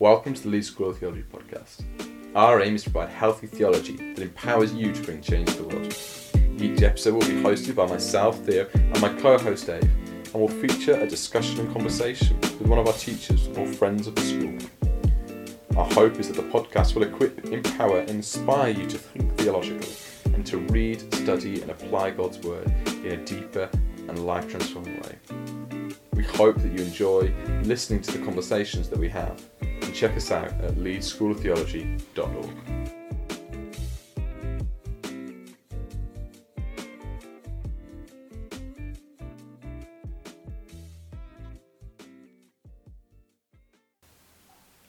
Welcome to the Leeds School of Theology podcast. Our aim is to provide healthy theology that empowers you to bring change to the world. Each episode will be hosted by myself, Theo, and my co host Dave, and will feature a discussion and conversation with one of our teachers or friends of the school. Our hope is that the podcast will equip, empower, and inspire you to think theologically and to read, study, and apply God's Word in a deeper and life transforming way. We hope that you enjoy listening to the conversations that we have and check us out at leedsschooloftheology.org.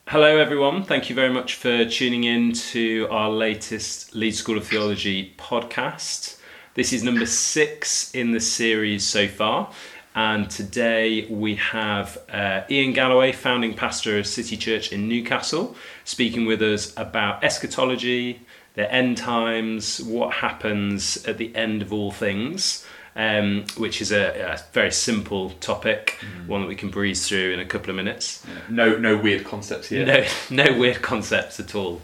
Hello, everyone. Thank you very much for tuning in to our latest Leeds School of Theology podcast. This is number six in the series so far. And today we have uh, Ian Galloway, founding pastor of City Church in Newcastle, speaking with us about eschatology, the end times, what happens at the end of all things. Um, which is a, a, very simple topic, mm. one that we can breeze through in a couple of minutes. Yeah. No, no weird concepts here. No, no weird concepts at all.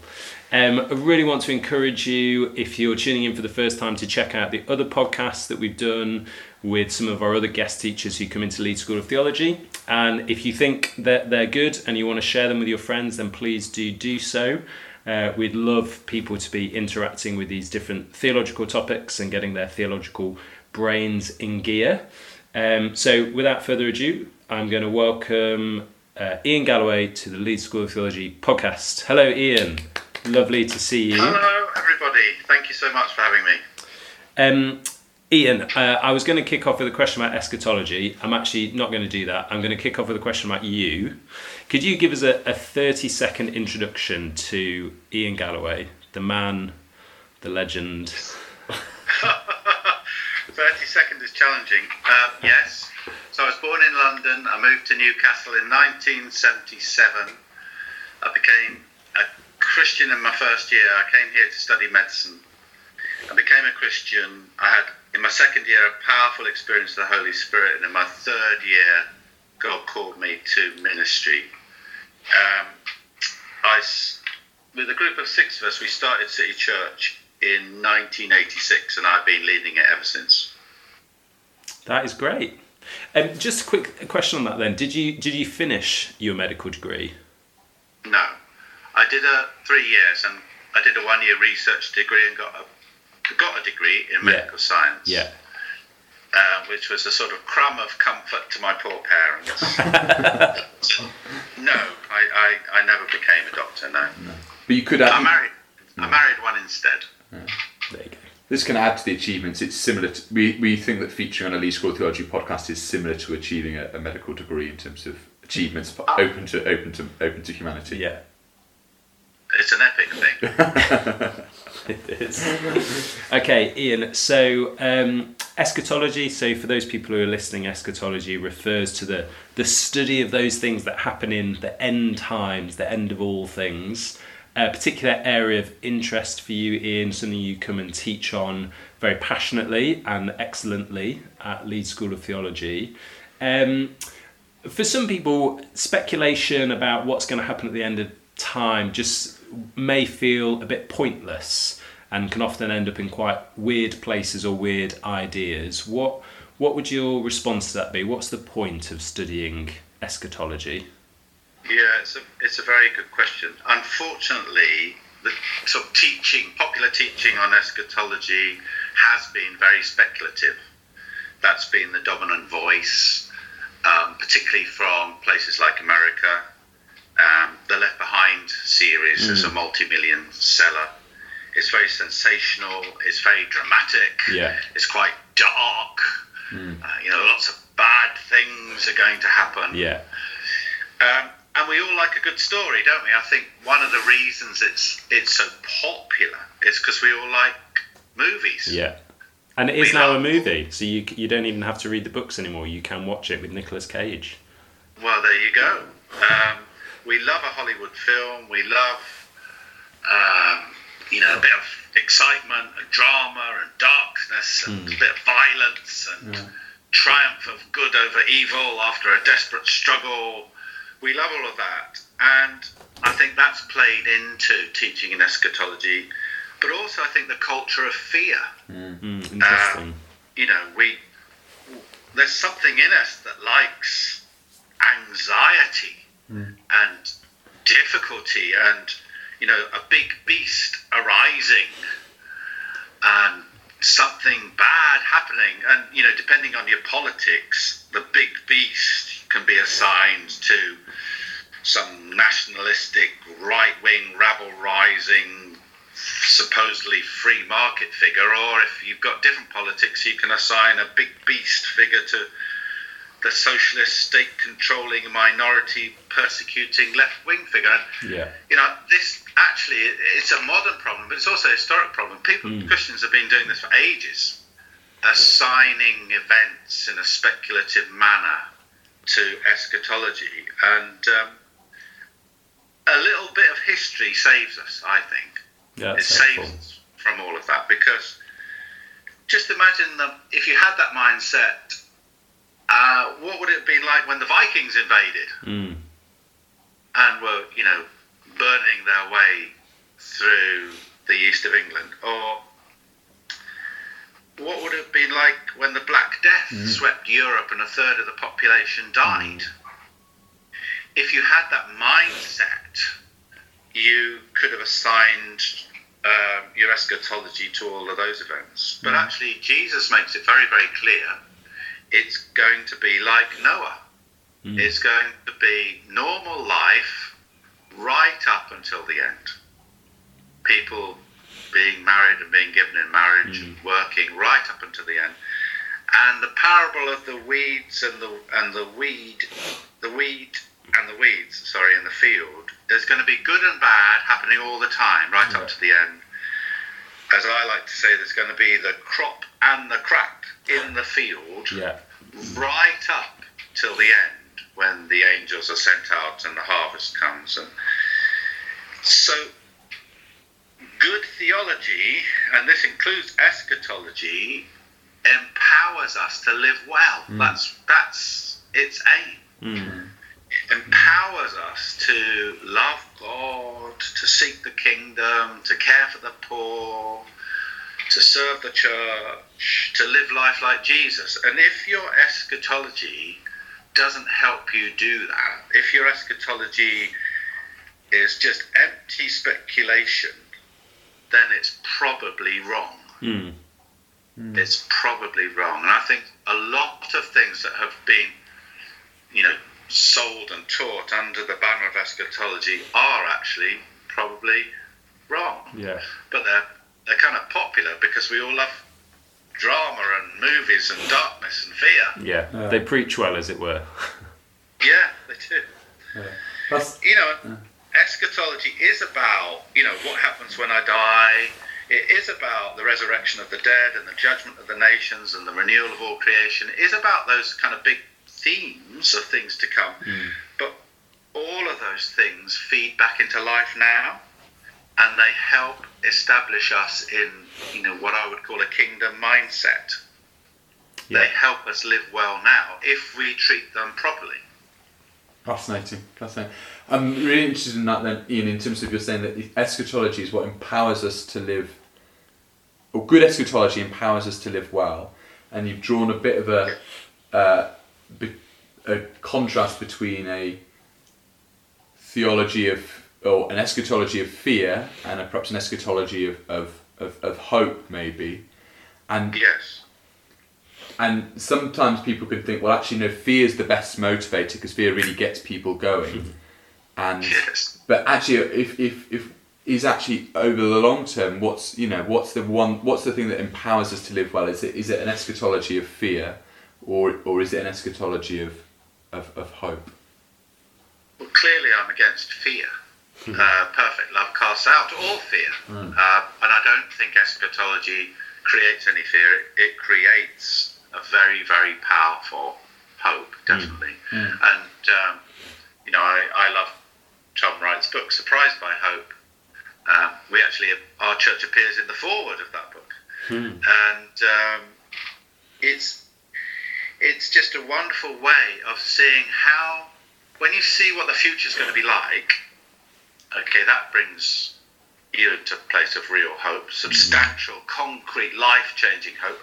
Um, I really want to encourage you, if you're tuning in for the first time, to check out the other podcasts that we've done with some of our other guest teachers who come into Leeds School of Theology. And if you think that they're good and you want to share them with your friends, then please do do so. Uh, we'd love people to be interacting with these different theological topics and getting their theological brains in gear. Um, so, without further ado, I'm going to welcome uh, Ian Galloway to the Leeds School of Theology podcast. Hello, Ian. Lovely to see you. Hello, everybody. Thank you so much for having me. Um, Ian, uh, I was going to kick off with a question about eschatology. I'm actually not going to do that. I'm going to kick off with a question about you. Could you give us a, a 30 second introduction to Ian Galloway, the man, the legend? 30 seconds is challenging. Uh, yes. So I was born in London. I moved to Newcastle in 1977. I became a Christian in my first year. I came here to study medicine. I became a Christian. I had, in my second year, a powerful experience of the Holy Spirit. And in my third year, God called me to ministry. Um, I, with a group of six of us, we started City Church in 1986, and I've been leading it ever since. That is great. Um, just a quick question on that then. Did you did you finish your medical degree? No, I did a three years, and I did a one year research degree and got a got a degree in medical yeah. science. Yeah. Uh, which was a sort of crumb of comfort to my poor parents. no, I, I, I never became a doctor. No. no. But you could. Have, I married. I married one instead. Yeah. There you go. This can add to the achievements. It's similar. To, we, we think that featuring on a Leeds School Theology podcast is similar to achieving a, a medical degree in terms of achievements oh. open to open to open to humanity. Yeah. It's an epic thing. it is. okay, Ian. So um, eschatology. So for those people who are listening, eschatology refers to the the study of those things that happen in the end times, the end of all things a particular area of interest for you, Ian, something you come and teach on very passionately and excellently at Leeds School of Theology. Um, for some people, speculation about what's going to happen at the end of time just may feel a bit pointless and can often end up in quite weird places or weird ideas. What what would your response to that be? What's the point of studying eschatology? Yeah, it's a, it's a very good question. Unfortunately, the sort of teaching, popular teaching on eschatology has been very speculative. That's been the dominant voice, um, particularly from places like America. Um, the Left Behind series mm. is a mm. multi-million seller. It's very sensational. It's very dramatic. Yeah. It's quite dark. Mm. Uh, you know, lots of bad things are going to happen. Yeah. Um, and we all like a good story, don't we? I think one of the reasons it's it's so popular is because we all like movies. Yeah, and it is we now a movie, so you you don't even have to read the books anymore. You can watch it with Nicolas Cage. Well, there you go. Um, we love a Hollywood film. We love, um, you know, a bit of excitement and drama and darkness and mm. a bit of violence and yeah. triumph of good over evil after a desperate struggle we love all of that. And I think that's played into teaching in eschatology, but also I think the culture of fear. Mm, interesting. You know, we there's something in us that likes anxiety Mm. and difficulty and you know a big beast arising and something bad happening. And you know depending on your politics the big beast can be assigned to some nationalistic right-wing rabble rising supposedly free market figure. Or if you've got different politics you can assign a big beast figure to the socialist state controlling minority persecuting left wing figure and Yeah. you know, this actually it's a modern problem, but it's also a historic problem. People, Mm. Christians have been doing this for ages, assigning events in a speculative manner to eschatology, and um, a little bit of history saves us. I think Yeah, it saves helpful. us from all of that because just imagine that if you had that mindset. Uh, what would it have been like when the Vikings invaded? Mm. and were, you know, burning their way through the east of England? Or what would it have been like when the Black Death swept Europe and a third of the population died? If you had that mindset, you could have assigned um, your eschatology to all of those events. But actually, Jesus makes it very, very clear it's going to be like Noah. Mm. It's going to be normal life right up until the end. People being married and being given in marriage and working right up until the end. And the parable of the weeds and the and the weed, the weed and the weeds, sorry, in the field, there's going to be good and bad happening all the time, right up to the end. As I like to say, there's going to be the crop and the crack in the field Yeah. right up till the end when the angels are sent out and the harvest comes and so good theology and this includes eschatology empowers us to live well that's that's its aim Mm. it empowers us to love God, to seek the kingdom, to care for the poor, to serve the church, to live life like Jesus. And if your eschatology doesn't help you do that, if your eschatology is just empty speculation, then it's probably wrong Mm. it's probably wrong. And I think a lot of things that have been, you know, sold and taught under the banner of eschatology are actually probably wrong. Yeah. But they're they're kind of popular because we all love drama and movies and darkness and fear. Yeah. Yeah. They preach well, as it were. Yeah, they do. That's you know, eschatology is about, you know, what happens when I die. It is about the resurrection of the dead and the judgment of the nations and the renewal of all creation. It is about those kind of big themes of things to come. Mm. But all of those things feed back into life now and they help establish us in, you know, what I would call a kingdom mindset. They help us live well now if we treat them properly. Fascinating, fascinating. I'm really interested in that then, Ian, in terms of you're saying that eschatology is what empowers us to live, or good eschatology empowers us to live well, and you've drawn a bit of a, uh, a contrast between a theology of, or an eschatology of fear, and a, perhaps an eschatology of, of, of, of hope, maybe. And Yes. and sometimes people can think, well, actually, no, fear is the best motivator because fear really gets people going. Mm-hmm. and Yes. but actually, if if if is actually over the long term, what's you know what's the one what's the thing that empowers us to live well? Is it is it an eschatology of fear, or or is it an eschatology of of, of hope? Well, clearly, I'm against fear. Uh, perfect love casts out all fear. Uh, and I don't think eschatology creates any fear. It, it creates a very, very powerful hope, definitely. And, um, you know, I, I love Tom Wright's book, Surprised by Hope. Um, we actually, our church appears in the foreword of that book. And um, it's, it's just a wonderful way of seeing how when you see what the future is going to be like, okay, that brings you into a place of real hope, substantial, mm. concrete, life changing hope.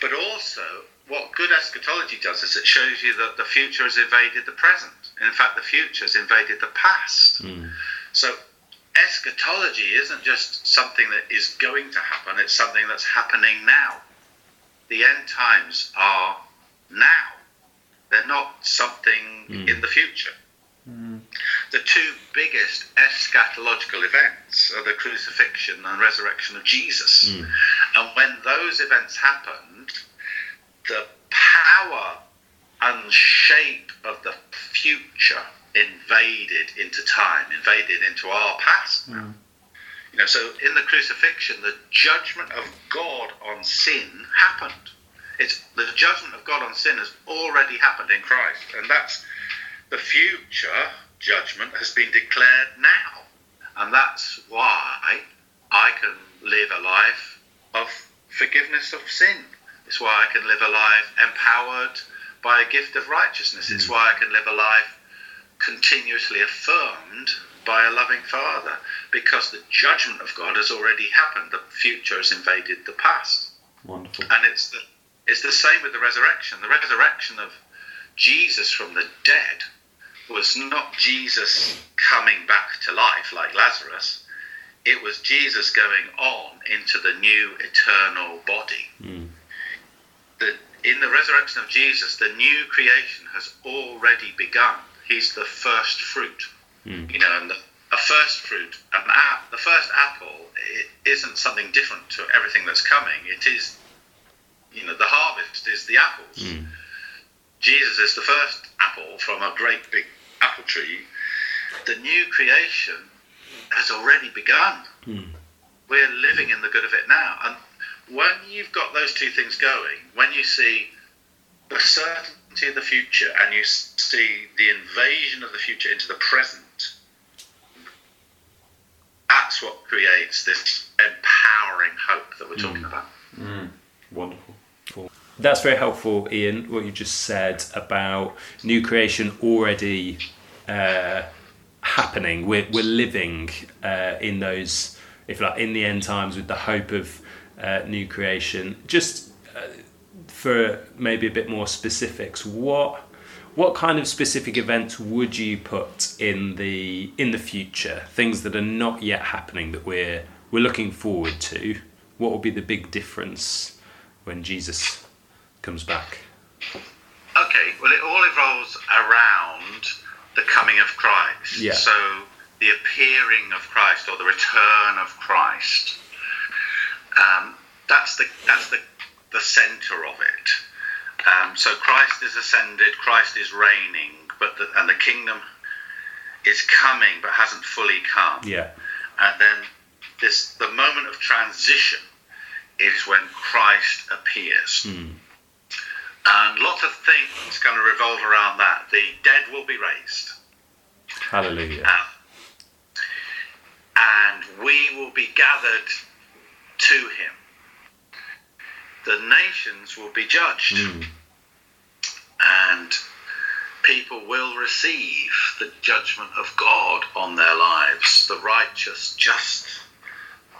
But also, what good eschatology does is it shows you that the future has invaded the present. And in fact, the future has invaded the past. Mm. So, eschatology isn't just something that is going to happen, it's something that's happening now. The end times are now, they're not something mm. in the future. The two biggest eschatological events are the crucifixion and resurrection of Jesus. Hmm. And when those events happened, the power and shape of the future invaded into time, invaded into our past. now. Hmm. You know, so in the crucifixion, the judgment of God on sin happened. It's the judgment of God on sin has already happened in Christ, and that's the future judgment has been declared now, and that's why I can live a life of forgiveness of sin. It's why I can live a life empowered by a gift of righteousness. It's hmm. why I can live a life continuously affirmed by a loving Father, because the judgment of God has already happened. The future has invaded the past. Wonderful. And it's the it's the same with the resurrection. The resurrection of Jesus from the dead was not Jesus coming back to life like Lazarus. It was Jesus going on into the new eternal body. Hmm. The, in the resurrection of Jesus, the new creation has already begun. He's the first fruit. Hmm. You know, and the, a first fruit, an app, the first apple, it isn't something different to everything that's coming. It is you know, the harvest is the apples. Hmm. Jesus is the first apple from a great big apple tree. The new creation has already begun. Hmm. We're living in the good of it now. And when you've got those two things going, when you see the certainty of the future and you see the invasion of the future into the present, that's what creates this empowering hope that we're talking hmm. about. Hmm. Wonderful. That's very helpful, Ian. What you just said about new creation already uh, happening. We're we're living uh, in those, if like in the end times, with the hope of uh, new creation. Just uh, for maybe a bit more specifics, what what kind of specific events would you put in the in the future? Things that are not yet happening that we're we're looking forward to. What will be the big difference when Jesus comes back? Okay, well, it all revolves around the coming of Christ. Yeah. So the appearing of Christ or the return of Christ. Um, that's the that's the the center of it. Um, so Christ is ascended, Christ is reigning, but the, and the kingdom is coming but hasn't fully come. Yeah. And then this the moment of transition is when Christ appears. And lots of things kind of revolve around that. The dead will be raised. Hallelujah. Um, and we will be gathered to him. The nations will be judged. And people will receive the judgment of God on their lives, the righteous, just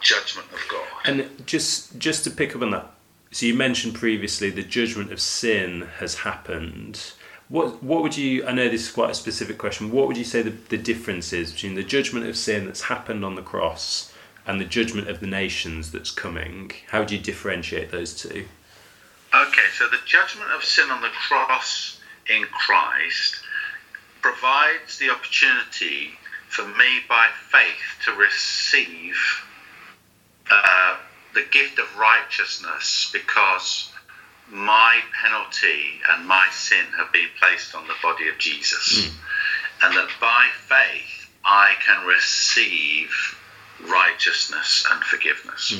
judgment of God. And just just to pick up on that, so you mentioned previously the judgment of sin has happened. What what would you? I know this is quite a specific question. What would you say the, the difference is between the judgment of sin that's happened on the cross and the judgment of the nations that's coming? How would you differentiate those two? Okay, so the judgment of sin on the cross in Christ provides the opportunity for me by faith to receive uh, the gift of righteousness because my penalty and my sin have been placed on the body of Jesus. And that by faith I can receive righteousness and forgiveness.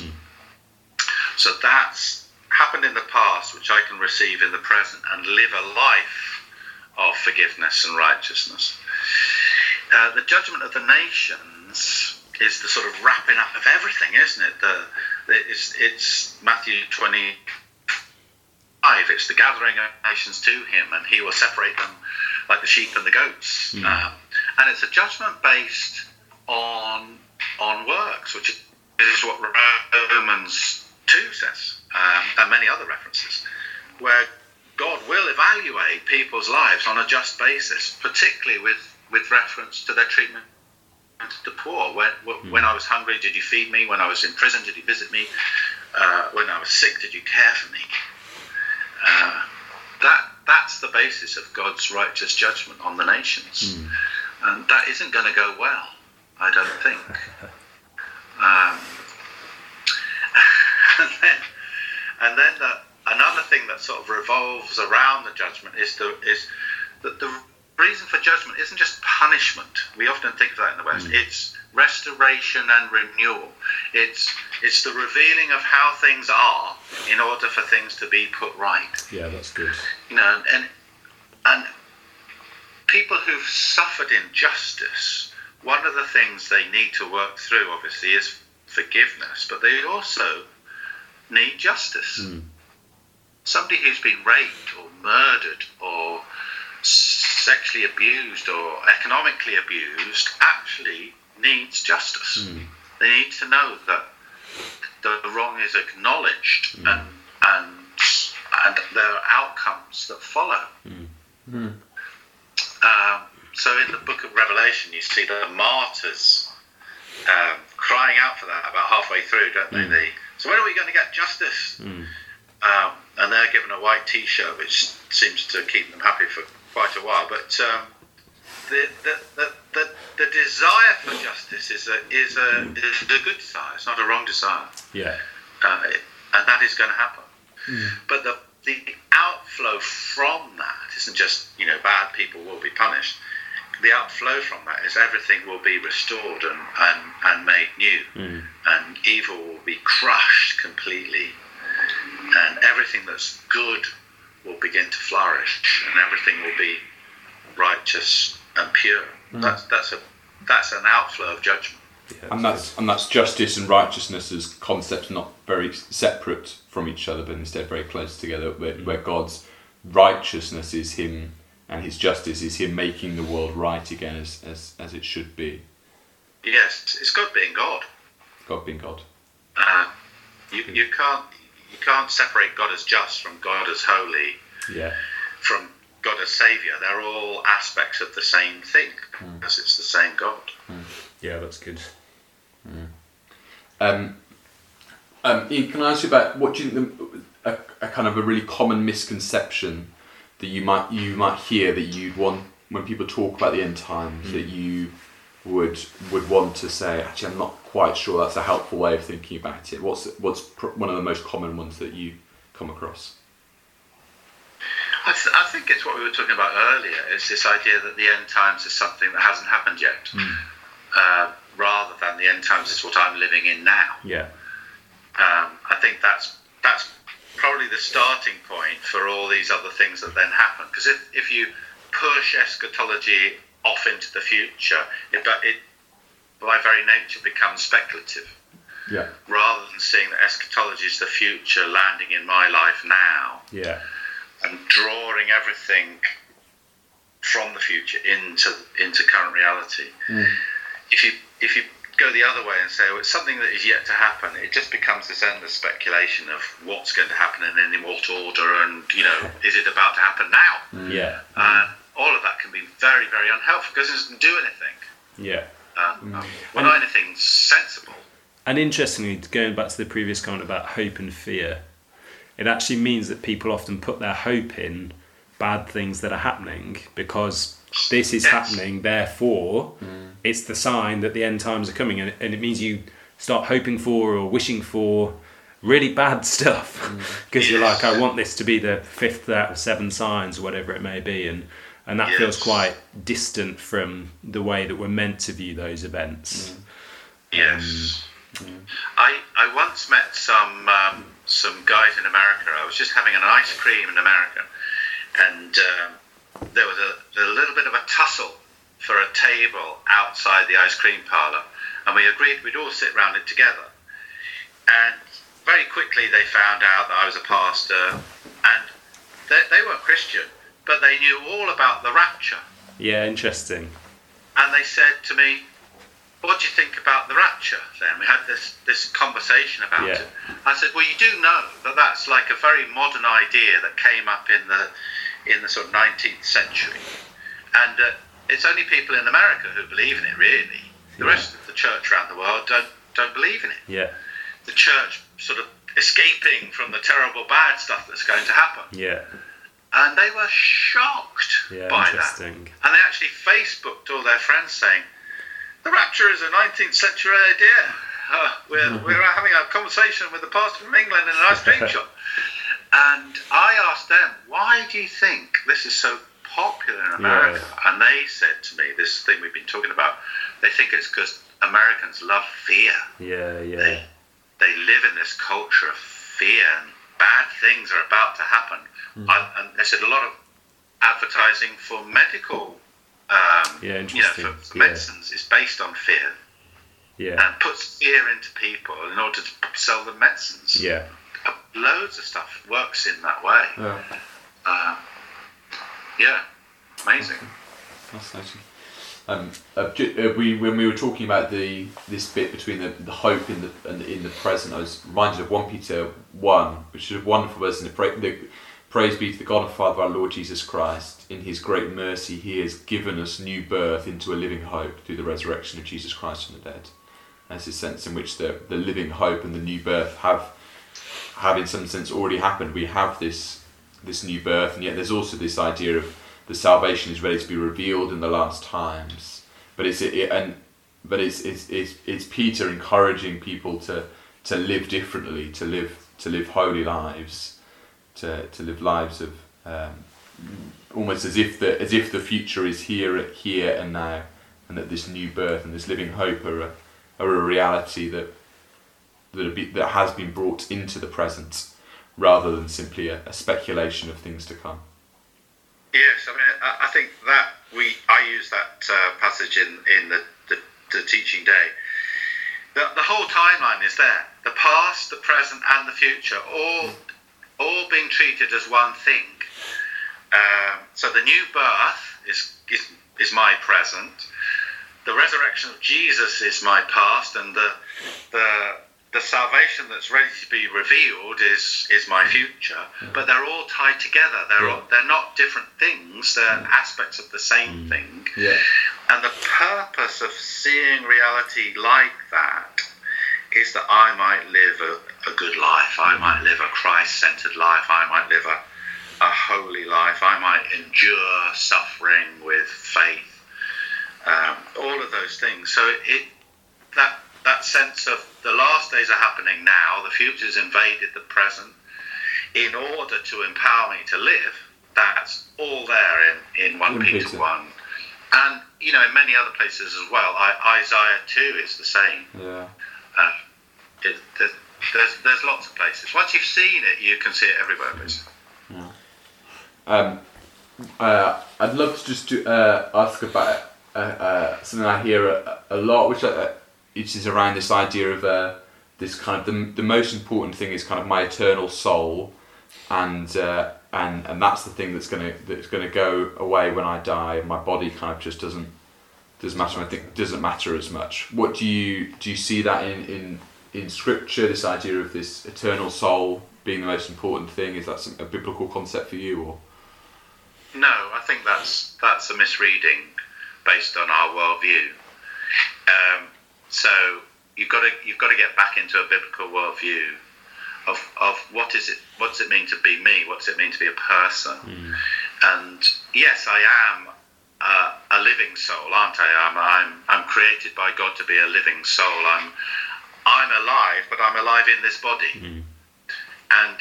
So that's happened in the past, which I can receive in the present and live a life of forgiveness and righteousness. Uh, the judgment of the nations is the sort of wrapping up of everything, isn't it? The it's, it's Matthew 25. It's the gathering of nations to him, and he will separate them like the sheep and the goats. Um, and it's a judgment based on on works, which is what Romans two says, um, and many other references, where God will evaluate people's lives on a just basis, particularly with with reference to their treatment the poor. When when I was hungry, did you feed me? When I was in prison, did you visit me? Uh, when I was sick, did you care for me? Uh, that that's the basis of God's righteous judgment on the nations, and that isn't going to go well. I don't think. Um, and then, and then the, another thing that sort of revolves around the judgment is the is that the reason for judgment isn't just punishment. We often think of that in the West. Mm. It's restoration and renewal. It's it's the revealing of how things are in order for things to be put right. Yeah, that's good. You know, and and people who've suffered injustice, one of the things they need to work through, obviously, is forgiveness, but they also need justice. Mm. Somebody who's been raped or murdered or sexually abused or economically abused actually needs justice. They need to know that the wrong is acknowledged and and and there are outcomes that follow. Um, so in the book of Revelation, you see the martyrs um, crying out for that about halfway through, don't they? They so when are we going to get justice? Um, and they're given a white T-shirt, which seems to keep them happy for quite a while. But um, the, the, the, the, desire for justice is a is a is a good desire. It's not a wrong desire Yeah. uh, and that is going to happen. But the the outflow from that isn't just you know bad people will be punished. The outflow from that is everything will be restored and and, and made new, and evil will be crushed completely, and everything that's good will begin to flourish, and everything will be righteous and pure. That's that's a that's an outflow of judgment. yeah And that's and that's justice and righteousness as concepts not very separate from each other, but instead very close together. Where, where God's righteousness is Him and His justice is Him making the world right again as as, as it should be. Yes, it's God being God. God being God. Uh, you, you can't you can't separate God as just from God as holy yeah. from God as Savior. They're all aspects of the same thing because it's the same God. Yeah, that's good. Um, um, Ian, can I ask you about what do you think the, a, a kind of a really common misconception that you might you might hear that you'd want when people talk about the end times that you would would want to say actually I'm not quite sure that's a helpful way of thinking about it. What's what's pr- one of the most common ones that you come across? I, th- I think it's what we were talking about earlier. It's this idea that the end times is something that hasn't happened yet, uh, rather than the end times is what I'm living in now. Yeah. Um, I think that's that's probably the starting point for all these other things that then happen. Because if, if you push eschatology off into the future, it, but it by very nature becomes speculative. Yeah. Rather than seeing that eschatology is the future landing in my life now Yeah. and drawing everything from the future into into current reality. Mm. If you if you go the other way and say well, it's something that is yet to happen, it just becomes this endless speculation of what's going to happen and in what order, and you know, is it about to happen now? Yeah. And all of that can be very very unhelpful because it doesn't do anything. Yeah. Um, mm. um well, not anything sensible. And interestingly, going back to the previous comment about hope and fear, it actually means that people often put their hope in bad things that are happening because this is Yes. happening, therefore, mm. it's the sign that the end times are coming. And, and it means you start hoping for or wishing for really bad stuff mm. because you're like, I want this to be the fifth out of seven signs or whatever it may be. And, and that feels quite distant from the way that we're meant to view those events. Yes. I, I once met some um, some guys in America. I was just having an ice cream in America, and um, there was a, a little bit of a tussle for a table outside the ice cream parlor, and we agreed we'd all sit round it together. And very quickly they found out that I was a pastor, and they, they weren't Christian, but they knew all about the rapture. Yeah, interesting. And they said to me, what do you think about the rapture? Then we had this this conversation about Yeah. it. I said, well, you do know that that's like a very modern idea that came up in the in the sort of 19th century, and uh, it's only people in America who believe in it. Really, the Yeah. rest of the church around the world don't don't believe in it. Yeah. The church sort of escaping from the terrible bad stuff that's going to happen, Yeah. And they were shocked Yeah. by that. Interesting. And they actually Facebooked all their friends saying, the rapture is a 19th century idea. Uh, we're, we're having a conversation with the pastor from England in an ice cream shop. And I asked them, why do you think this is so popular in America? And they said to me, this thing we've been talking about, they think it's because Americans love fear. Yeah. Yeah. They, they live in this culture of fear and bad things are about to happen. I, and they said a lot of advertising for medical, um, Yeah, you know, for, for Yeah. medicines is based on fear Yeah. and puts fear into people in order to sell them medicines. Yeah. Loads of stuff works in that way. Yeah. Uh, yeah, amazing. Fascinating. Um, uh, we when we were talking about the this bit between the, the hope in the and in the present, I was reminded of one Peter one, which is a wonderful verse. In the, pra- the praise be to the God and Father of our Lord Jesus Christ. In His great mercy, He has given us new birth into a living hope through the resurrection of Jesus Christ from the dead. That's a sense in which the the living hope and the new birth have have in some sense already happened. We have this this new birth, and yet there's also this idea of the salvation is ready to be revealed in the last times. But it's it, and but it's, it's it's it's Peter encouraging people to to live differently, to live to live holy lives, to to live lives of um, almost as if the as if the future is here here and now, and that this new birth and this living hope are a, are a reality that that, be, that has been brought into the present, rather than simply a, a speculation of things to come. Yes, I mean, I, I think that we I use that uh, passage in in the, the, the teaching day. The, the whole timeline is there: the past, the present, and the future, all all being treated as one thing. Um, so the new birth is, is is my present. The resurrection of Jesus is my past, and the the the salvation that's ready to be revealed is is my future. But they're all tied together. They're all, they're not different things. They're aspects of the same thing. Yeah. And the purpose of seeing reality like that is that I might live a, a good life. I might live a Christ centered life. I might live a, a holy life. I might endure suffering with faith. Um, all of those things. So it that that sense of the last days are happening now, the future's invaded the present, in order to empower me to live, that's all there in, in 1 1 Peter, Peter. 1. And, you know, in many other places as well. I, Isaiah 2 is the same. Yeah. Uh, it, there- there's, there's lots of places. Once you've seen it, you can see it everywhere, basically. Yeah. Um, uh, I'd love to just to, uh, ask about uh, uh, something I hear a, a lot, which, uh, which is around this idea of uh, this kind of the, the most important thing is kind of my eternal soul, and uh, and and that's the thing that's gonna that's gonna go away when I die. My body kind of just doesn't doesn't matter. I think doesn't matter as much. What do you do? You see that in in in scripture? This idea of this eternal soul being the most important thing is that some, a biblical concept for you or? No, I think that's that's a misreading based on our worldview. Um, so you've got to you've got to get back into a biblical worldview of, of what is it what does it mean to be me? What does it mean to be a person? And yes, I am uh, a living soul, aren't I? I'm, I'm I'm created by God to be a living soul. I'm I'm alive, but I'm alive in this body, and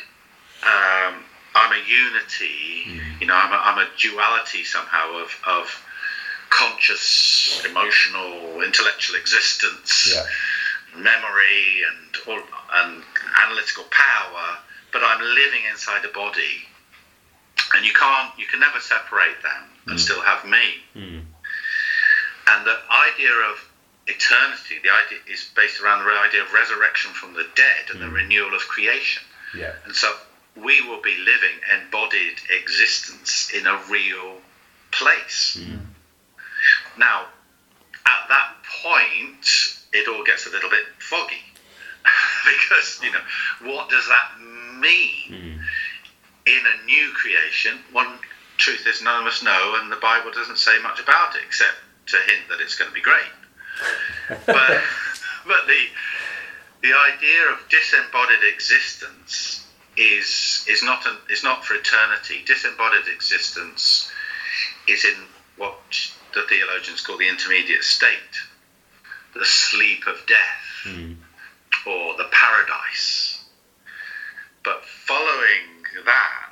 um, I'm a unity. You know, I'm a, I'm a duality somehow of of conscious, emotional, intellectual existence, Yeah. memory, and all, and analytical power. But I'm living inside a body, and you can't, you can never separate them and mm. still have me. Mm. And the idea of eternity, the idea is based around the idea of resurrection from the dead and the mm. renewal of creation. Yeah. And so we will be living embodied existence in a real place. Now, at that point, it all gets a little bit foggy because you know what does that mean hmm. in a new creation? One truth is none of us know, and the Bible doesn't say much about it except to hint that it's going to be great. but but the the idea of disembodied existence is is not an, is not for eternity. Disembodied existence is in what the theologians call the intermediate state, the sleep of death, or the paradise. But following that,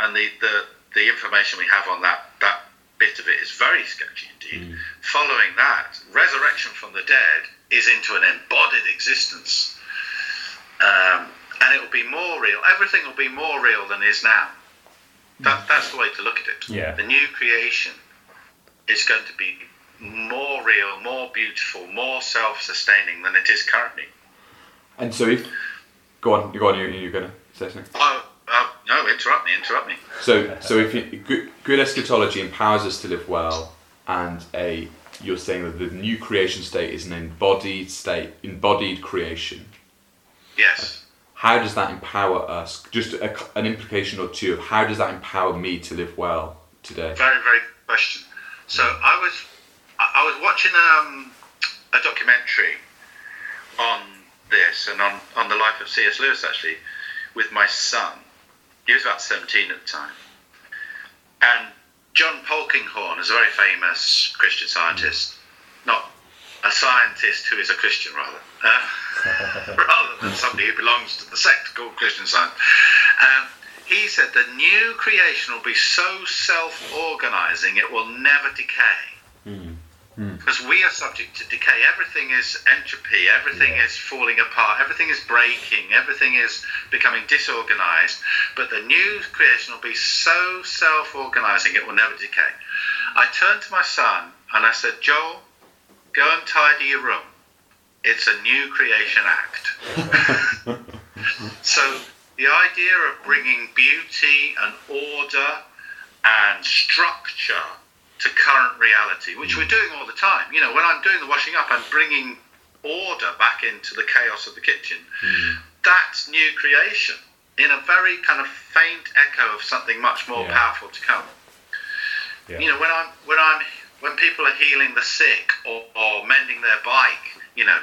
and the, the, the information we have on that, that bit of it is very sketchy indeed. Following that, resurrection from the dead is into an embodied existence. Um, and it will be more real. Everything will be more real than is now. That, that's the way to look at it. Yeah. The new creation is going to be more real, more beautiful, more self-sustaining than it is currently. And so if go on, go on, you you're gonna say something. Oh, oh no! Interrupt me! Interrupt me. So so if you, good, good eschatology empowers us to live well, and a you're saying that the new creation state is an embodied state, embodied creation. Yes. How does that empower us? Just a, an implication or two of how does that empower me to live well today? Very, very question. So I was, I was watching um, a documentary on this and on, on the life of C.S. Lewis actually with my son. He was about 17 at the time. And John Polkinghorne is a very famous Christian scientist, not a scientist who is a Christian rather, uh, rather than somebody who belongs to the sect called Christian Science. Um, he said the new creation will be so self-organizing it will never decay. Hmm. Hmm. Because we are subject to decay. Everything is entropy. Everything is falling apart. Everything is breaking. Everything is becoming disorganized. But the new creation will be so self-organizing it will never decay. I turned to my son and I said, Joel, go and tidy your room. It's a new creation act. so the idea of bringing beauty and order and structure to current reality, which we're doing all the time. You know, when I'm doing the washing up, I'm bringing order back into the chaos of the kitchen. Hmm. That's new creation in a very kind of faint echo of something much more Yeah. powerful to come. Yeah. You know, when I'm when I'm when people are healing the sick or, or mending their bike, you know,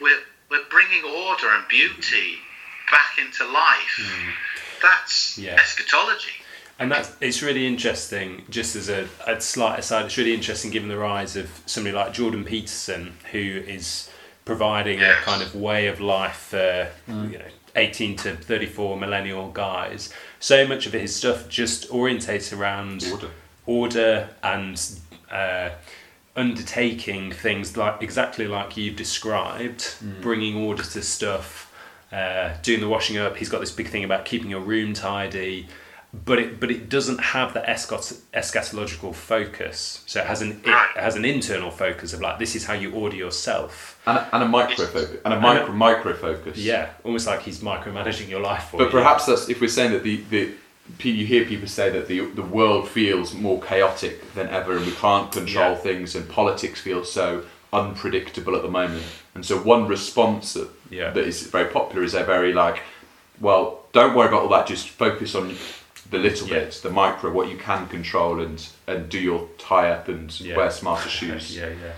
we're we're bringing order and beauty back into life. Hmm. That's Yeah. eschatology. And that's it's really interesting. Just as a, a slight aside, it's really interesting given the rise of somebody like Jordan Peterson, who is providing a kind of way of life for hmm. you know eighteen to thirty four millennial guys. So much of his stuff just orientates around Order. order and uh, undertaking things like exactly like you've described, hmm. bringing order to stuff, uh, doing the washing up. He's got this big thing about keeping your room tidy, but it but it doesn't have the eschat- eschatological focus. So it has an it has an internal focus of like this is how you order yourself. And a, and a micro focus, and a micro micro focus. Yeah, almost like he's micromanaging your life for But you. perhaps that's if we're saying that the, the you hear people say that the the world feels more chaotic than ever and we can't control Yeah. things and politics feels so unpredictable at the moment. And so one response that Yeah. that is very popular is they're very like, well, don't worry about all that. Just focus on the little Yeah. bits, the micro, what you can control, and and do your tie up and Yeah. wear smarter shoes. yeah, yeah.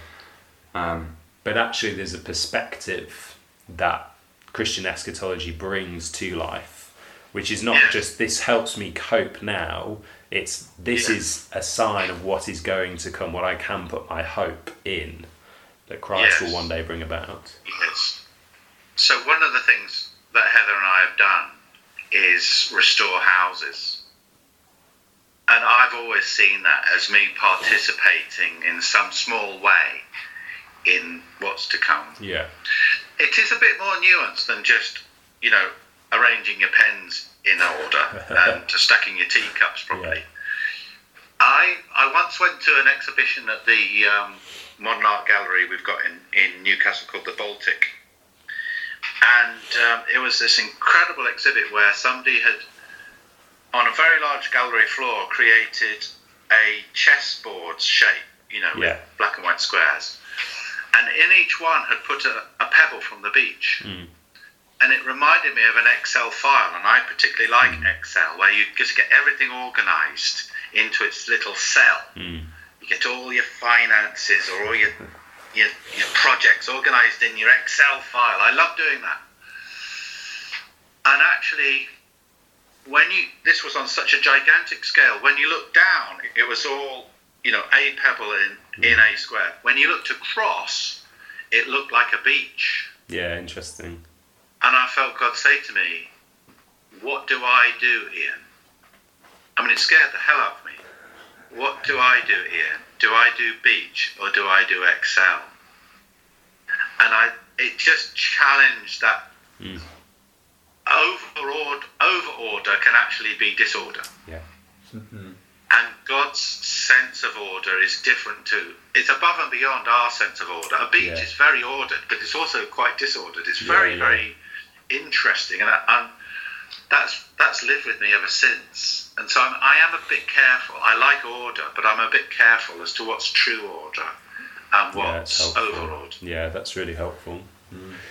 Um, but actually there's a perspective that Christian eschatology brings to life, which is not just this helps me cope now. It's this is a sign of what is going to come, what I can put my hope in, that Christ will one day bring about. Yes. So one of the things that Heather and I have done is restore houses. And I've always seen that as me participating in some small way in what's to come. Yeah, It is a bit more nuanced than just, you know, arranging your pens in order and stacking your teacups properly. I I once went to an exhibition at the um, Modern Art Gallery we've got in, in Newcastle called the Baltic. And um, it was this incredible exhibit where somebody had, on a very large gallery floor, created a chessboard shape, you know, Yeah. with black and white squares. and in each one had put a, a pebble from the beach. Mm. And it reminded me of an Excel file, and I particularly like Excel, where you just get everything organized into its little cell. Mm. You get all your finances or all your, your, your projects organized in your Excel file. I love doing that. And actually, when you this was on such a gigantic scale, when you look down, it was all you know a pebble in in a square. When you looked across, it looked like a beach. Yeah, interesting. And I felt God say to me, What do I do, here?" I mean, it scared the hell out of me. What do I do, here? Do I do beach or do I do Excel? And I, it just challenged that Mm. overord, overorder can actually be disorder. Yeah. And God's sense of order is different too. It's above and beyond our sense of order. A beach Yeah. is very ordered, but it's also quite disordered. It's Yeah, very, yeah. very interesting, and I, I'm, that's that's lived with me ever since. And so I'm, I am a bit careful. I like order, but I'm a bit careful as to what's true order and Yeah, it's what's helpful. Yeah, that's really helpful.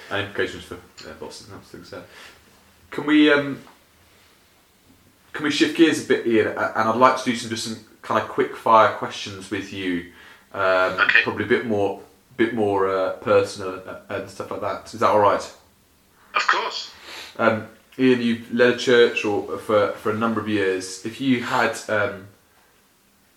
and implications for uh, Boston. That's things there. Can we um, can we shift gears a bit, Ian? A- And I'd like to do some just some kind of quick fire questions with you. Um, Okay. Probably a bit more, bit more uh, personal uh, and stuff like that. Is that all right? Of course. Um, Ian, you've led a church or for, for a number of years. If you had, um,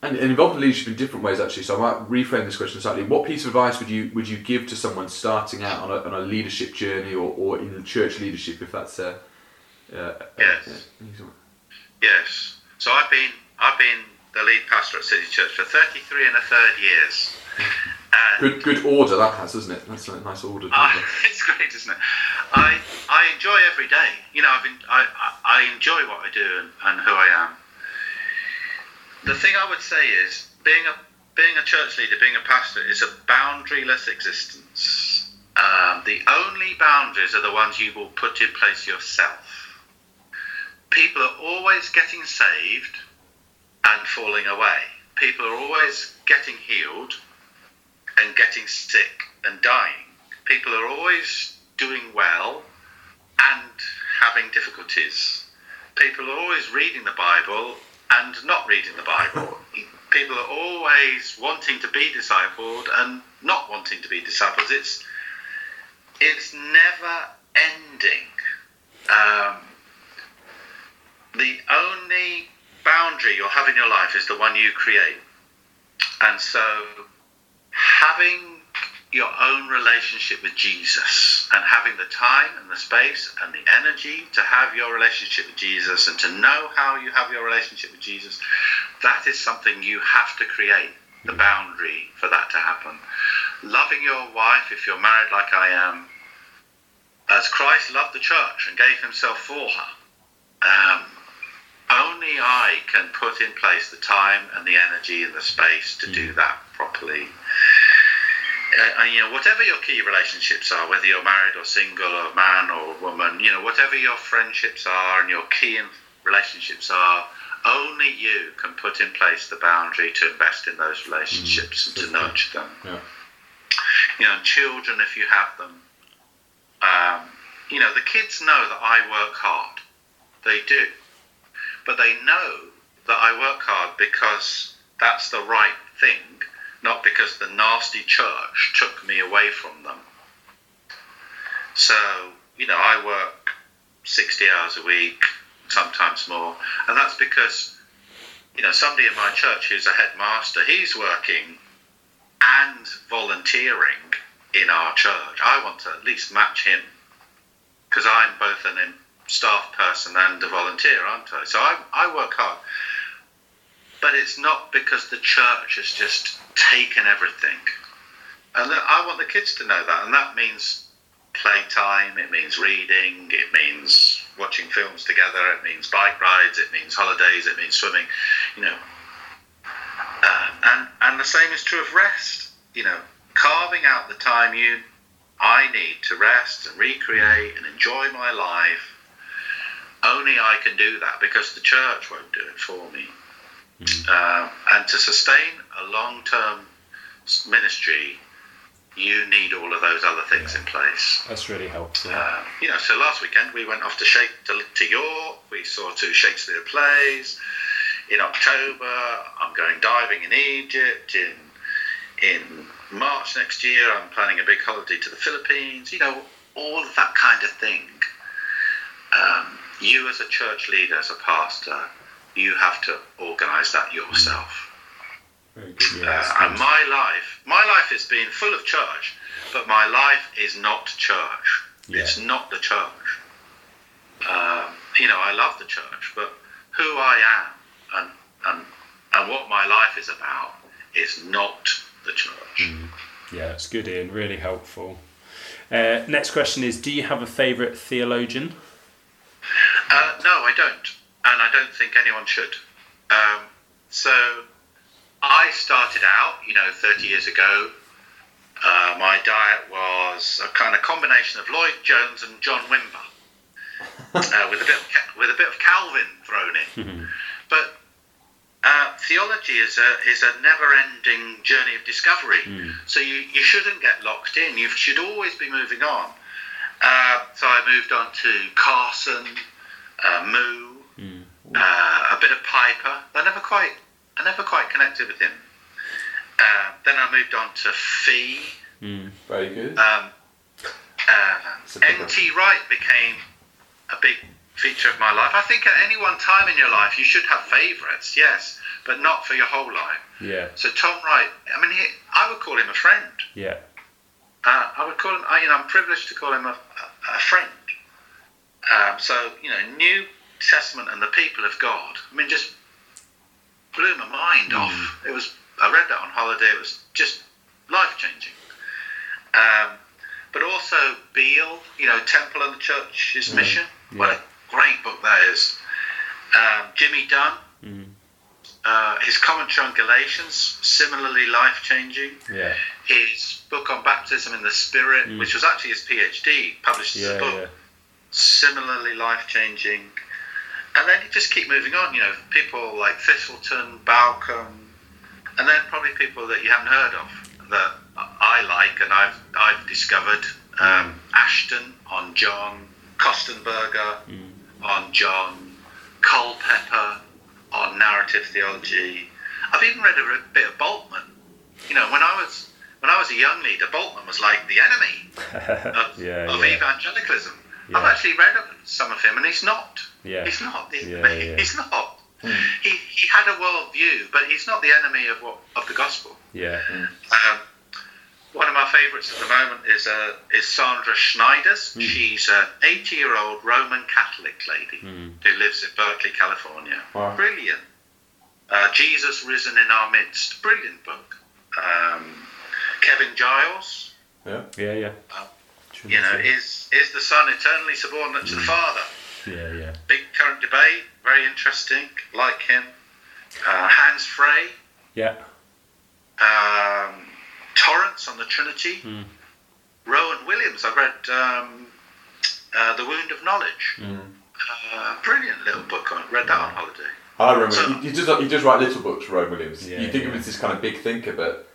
and, and involved in leadership in different ways actually, so I might reframe this question slightly. What piece of advice would you would you give to someone starting out on a, on a leadership journey or, or in church leadership, if that's a, uh, Yes. Yes. So I've been I've been the lead pastor at City Church for 33 and a third years. And Good good order that has, isn't it? That's a nice order. I, it's great, isn't it? I I enjoy every day. You know, I've been, I, I I enjoy what I do and, and who I am. The thing I would say is being a being a church leader, being a pastor, is a boundaryless existence. Um, the only boundaries are the ones you will put in place yourself. People are always getting saved and falling away. People are always getting healed and getting sick and dying. People are always doing well and having difficulties. People are always reading the Bible and not reading the Bible. People are always wanting to be discipled and not wanting to be disciples. It's it's never ending. Um, the only boundary you'll have in your life is the one you create. And so having your own relationship with Jesus and having the time and the space and the energy to have your relationship with Jesus and to know how you have your relationship with Jesus, that is something you have to create the boundary for that to happen. Loving your wife, if you're married like I am, as Christ loved the church and gave himself for her. Um, only I can put in place the time and the energy and the space to do that properly. Uh, and you know, whatever your key relationships are, whether you're married or single or man or woman, you know, whatever your friendships are and your key relationships are, only you can put in place the boundary to invest in those relationships and to nurture them. Yeah. You know, children, if you have them, um, you know, the kids know that I work hard. They do. But they know that I work hard because that's the right thing, not because the nasty church took me away from them. So, you know, I work 60 hours a week, sometimes more, and that's because, you know, somebody in my church who's a headmaster, he's working and volunteering in our church. I want to at least match him because I'm both an staff person and a volunteer, aren't I? So I, I work hard. But it's not because the church has just taken everything. And I want the kids to know that. And that means playtime, it means reading, it means watching films together, it means bike rides, it means holidays, it means swimming, you know. Uh, and, and the same is true of rest. You know, carving out the time you I need to rest and recreate and enjoy my life. Only I can do that because the church won't do it for me. Um, and to sustain a long term ministry, you need all of those other things in place. That's really helpful. Um, you know, so last weekend we went off to, Shake, to, to York. We saw two Shakespeare plays. In October, I'm going diving in Egypt. In in March next year, I'm planning a big holiday to the Philippines. You know, all of that kind of thing. Um, you, as a church leader, as a pastor, you have to organise that yourself. Good. Yeah, Uh, and my life, my life has been full of church, but my life is not church. Yeah. It's not the church. Um, you know, I love the church, but who I am and, and, and what my life is about is not the church. Yeah, it's good, Ian. Really helpful. Uh, next question is: Do you have a favourite theologian? Uh, no, I don't, and I don't think anyone should. Um, so I started out, you know, 30 years ago. Uh, my diet was a kind of combination of Lloyd Jones and John Wimber, uh, with a bit of, with a bit of Calvin thrown in. But uh, theology is a is a never-ending journey of discovery. So you, you shouldn't get locked in. You should always be moving on. Uh, so I moved on to Carson, uh, Moo, uh, a bit of Piper. I never quite I never quite connected with him. Uh, then I moved on to Fee. Very good. Um, uh, It's a big N.T. Wright became a big feature of my life. I think at any one time in your life you should have favourites, yes, but not for your whole life. Yeah, So Tom Wright, I mean, he, I would call him a friend. yeah, Uh, I would call him. I, you know, I'm privileged to call him a, a, a friend. Um, so you know, New Testament and the people of God. I mean, just blew my mind off. It was. I read that on holiday. It was just life changing. Um, but also Beale, you know, Temple and the church, Church's Mission. What a great book that is. Um, Jimmy Dunn. Uh, his commentary on Galatians, similarly life changing yeah, his book on baptism in the Spirit, which was actually his PhD, published as a book, yeah. similarly life changing. And then you just keep moving on, you know, people like Thiselton, Bauckham, and then probably people that you haven't heard of that I like and I've, I've discovered. Um, Ashton on John, Kostenberger on John, Culpepper on narrative theology. I've even read a bit of Bultmann. You know, when I was when I was a young leader, Bultmann was like the enemy of, Yeah, of yeah. evangelicalism. I've actually read some of him, and he's not. Yeah. He's not. The, Yeah, yeah. He's not. He, he had a world view, but he's not the enemy of what of the gospel. yeah, Um, one of my favourites at the moment is uh, is Sandra Schneiders. She's an 80 year old Roman Catholic lady who lives in Berkeley, California. Wow. Brilliant. Uh, Jesus Risen in Our Midst. Brilliant book. Um, Kevin Giles, Yeah. yeah, yeah. You know, is is the Son eternally subordinate to the Father? yeah, yeah, Big current debate, very interesting. Like him. Uh, Hans Frei. yeah, um, Torrance on the Trinity, Rowan Williams. I read um, uh, The Wound of Knowledge. Uh, brilliant little book. I read that on holiday. I remember So- he, he does he does write little books, Rowan Williams. Yeah, you think yeah. of him as this kind of big thinker, but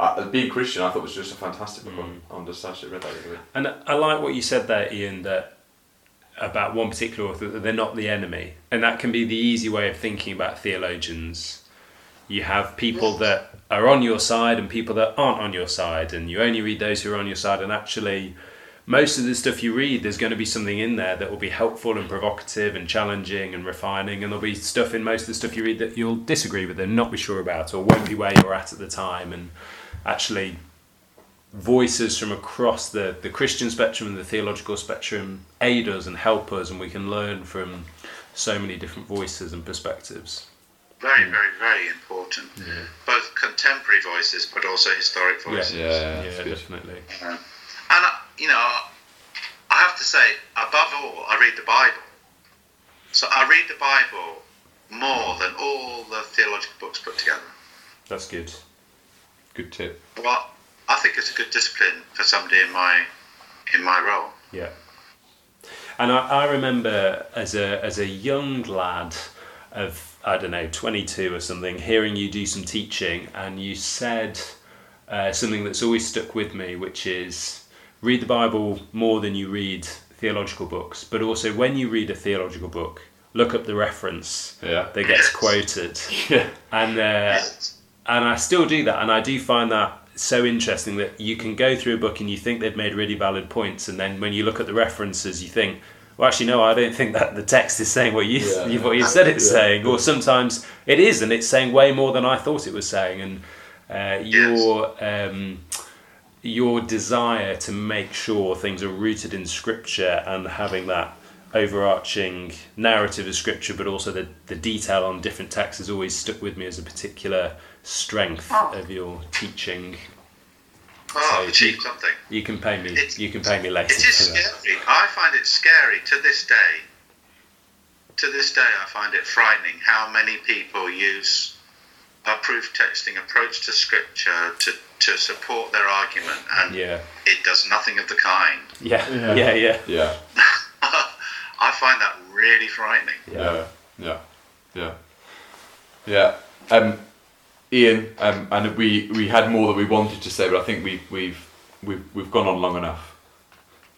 uh, being Christian, I thought was just a fantastic book on, on the subject. Read that the. And I like what you said there, Ian, that about one particular author that they're not the enemy, and that can be the easy way of thinking about theologians. You have people that are on your side and people that aren't on your side, and you only read those who are on your side. And actually, most of the stuff you read, there's going to be something in there that will be helpful and provocative and challenging and refining, and there'll be stuff in most of the stuff you read that you'll disagree with and not be sure about, or won't be where you're at at the time. And actually, voices from across the, the Christian spectrum and the theological spectrum aid us and help us, and we can learn from so many different voices and perspectives. Very, very, very important. Both contemporary voices, but also historic voices. Yeah, yeah, that's good. definitely. Um, and uh, you know, I have to say, above all, I read the Bible. So I read the Bible more than all the theological books put together. That's good. Good tip. Well, I think it's a good discipline for somebody in my in my role. Yeah. And I, I remember as a as a young lad of I don't know twenty two or something, hearing you do some teaching, and you said uh, something that's always stuck with me, which is read the Bible more than you read theological books, but also when you read a theological book, look up the reference Yeah. that gets quoted, Yeah. and uh, and I still do that, and I do find that so interesting that you can go through a book and you think they've made really valid points, and then when you look at the references, you think. Well, actually, no. I don't think that the text is saying what you Yeah. what you said it's Yeah. saying, or sometimes it is, and it's saying way more than I thought it was saying. And uh, your um, your desire to make sure things are rooted in scripture and having that overarching narrative of scripture but also the, the detail on different texts has always stuck with me as a particular strength Oh. of your teaching Oh, So I've achieved something. you can pay me It's- you can pay me later It is scary. I find it scary to this day. To this day, I find it frightening how many people use a proof texting approach to scripture to, to support their argument, and yeah it does nothing of the kind. yeah Yeah. yeah yeah Yeah. I find that really frightening. Yeah, yeah, yeah, yeah. Um, Ian, um, and we, we had more that we wanted to say, but I think we we've we've we've gone on long enough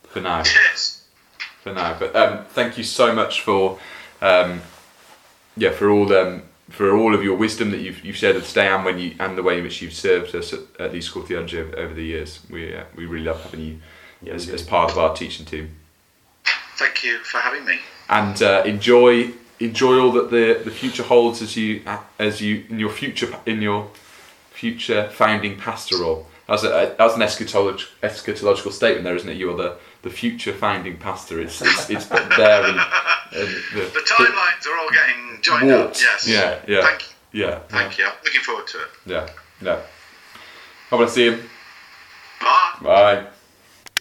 for now. Yes. For now, but um, thank you so much for um, yeah for all um, for all of your wisdom that you've you've shared with us today, and when you and the way in which you've served us at, at Leeds School Theology over, over the years. We uh, we really love having you Yeah, as, as part of our teaching team. Thank you for having me. and uh, enjoy enjoy all that the, the future holds as you as you in your future in your future founding pastoral. That's a that's an eschatolog- eschatological statement there, isn't it? You're the, the future founding pastor. It's it's, it's there and, and the, The timelines are all getting joined up. Yes. Yeah, yeah, Thank you. yeah, Thank you. I'm looking forward to it. yeah, yeah. God see you. Bye. Bye.